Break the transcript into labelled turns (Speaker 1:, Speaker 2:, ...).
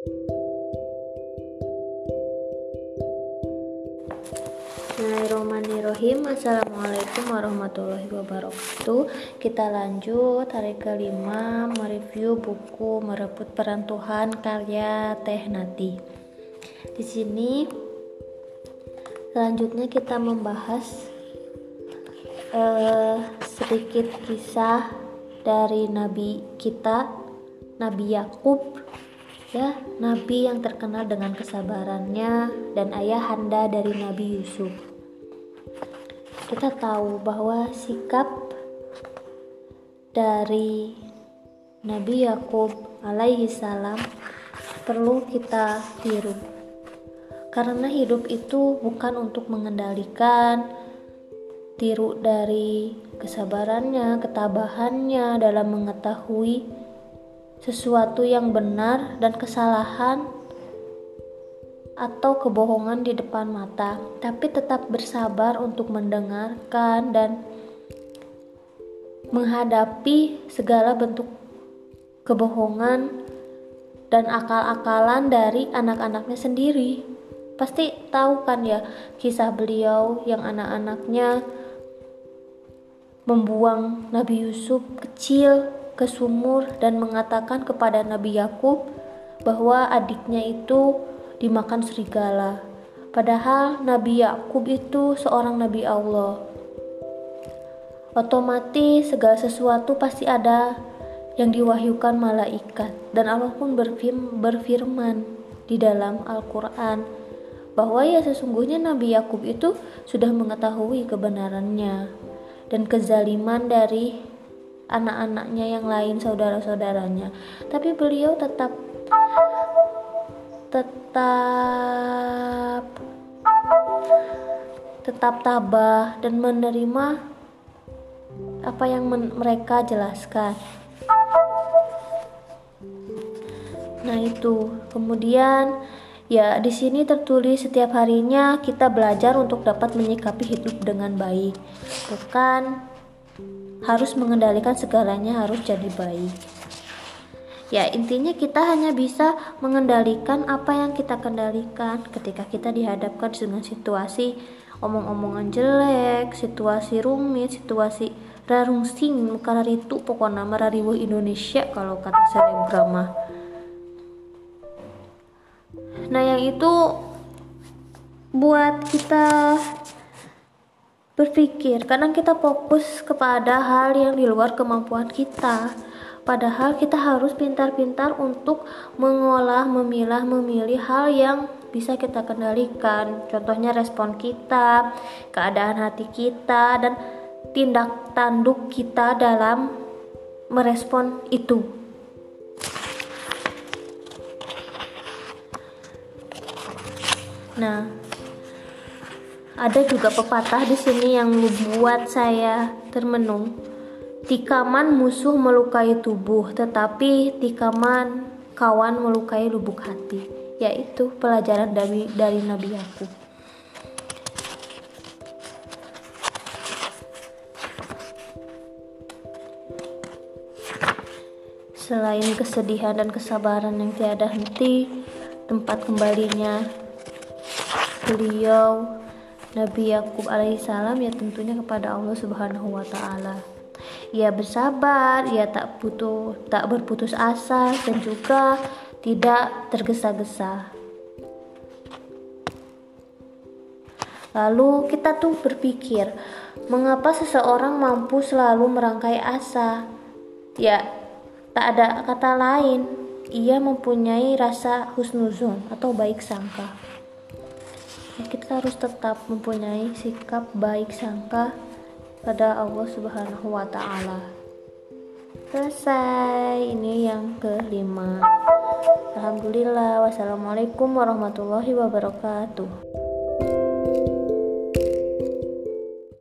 Speaker 1: Bismillahirrahmanirrahim. Assalamualaikum warahmatullahi wabarakatuh. Kita lanjut hari kelima mereview buku Merebut Peran Tuhan karya Teh Nati. Di sini selanjutnya kita membahas uh, sedikit kisah dari nabi kita Nabi Yakub ya nabi yang terkenal dengan kesabarannya dan ayahanda dari Nabi Yusuf kita tahu bahwa sikap dari Nabi Yakub alaihi salam perlu kita tiru. Karena hidup itu bukan untuk mengendalikan tiru dari kesabarannya, ketabahannya dalam mengetahui sesuatu yang benar dan kesalahan atau kebohongan di depan mata, tapi tetap bersabar untuk mendengarkan dan menghadapi segala bentuk kebohongan dan akal-akalan dari anak-anaknya sendiri. Pasti tahu kan ya kisah beliau yang anak-anaknya membuang Nabi Yusuf kecil ke sumur dan mengatakan kepada Nabi Yakub bahwa adiknya itu dimakan serigala. Padahal Nabi Yakub itu seorang nabi Allah. Otomatis segala sesuatu pasti ada yang diwahyukan malaikat dan Allah pun berfirman di dalam Al-Qur'an bahwa ya sesungguhnya Nabi Yakub itu sudah mengetahui kebenarannya dan kezaliman dari anak-anaknya yang lain saudara-saudaranya tapi beliau tetap tetap tetap tabah dan menerima apa yang mereka jelaskan. Nah, itu. Kemudian ya di sini tertulis setiap harinya kita belajar untuk dapat menyikapi hidup dengan baik. Bukan harus mengendalikan segalanya harus jadi baik. Ya, intinya kita hanya bisa mengendalikan apa yang kita kendalikan ketika kita dihadapkan dengan situasi omong-omongan jelek, situasi rumit, situasi rarungsing, karena itu pokoknya marariwuh Indonesia kalau kata selebgram mah. Nah, yang itu buat kita berpikir, kadang kita fokus kepada hal yang di luar kemampuan kita Padahal kita harus pintar-pintar untuk mengolah, memilah, memilih hal yang bisa kita kendalikan. Contohnya respon kita, keadaan hati kita, dan tindak tanduk kita dalam merespon itu. Nah, ada juga pepatah di sini yang membuat saya termenung Tikaman musuh melukai tubuh, tetapi tikaman kawan melukai lubuk hati. Yaitu pelajaran dari dari Nabi Yakub. Selain kesedihan dan kesabaran yang tiada henti, tempat kembalinya beliau Nabi Yakub alaihissalam ya tentunya kepada Allah Subhanahu wa taala. Ia bersabar, ia tak butuh, tak berputus asa dan juga tidak tergesa-gesa. Lalu kita tuh berpikir, mengapa seseorang mampu selalu merangkai asa? Ya, tak ada kata lain. Ia mempunyai rasa husnuzon atau baik sangka. Kita harus tetap mempunyai sikap baik sangka pada Allah Subhanahu wa taala. Selesai. Ini yang kelima. Alhamdulillah. Wassalamualaikum warahmatullahi wabarakatuh.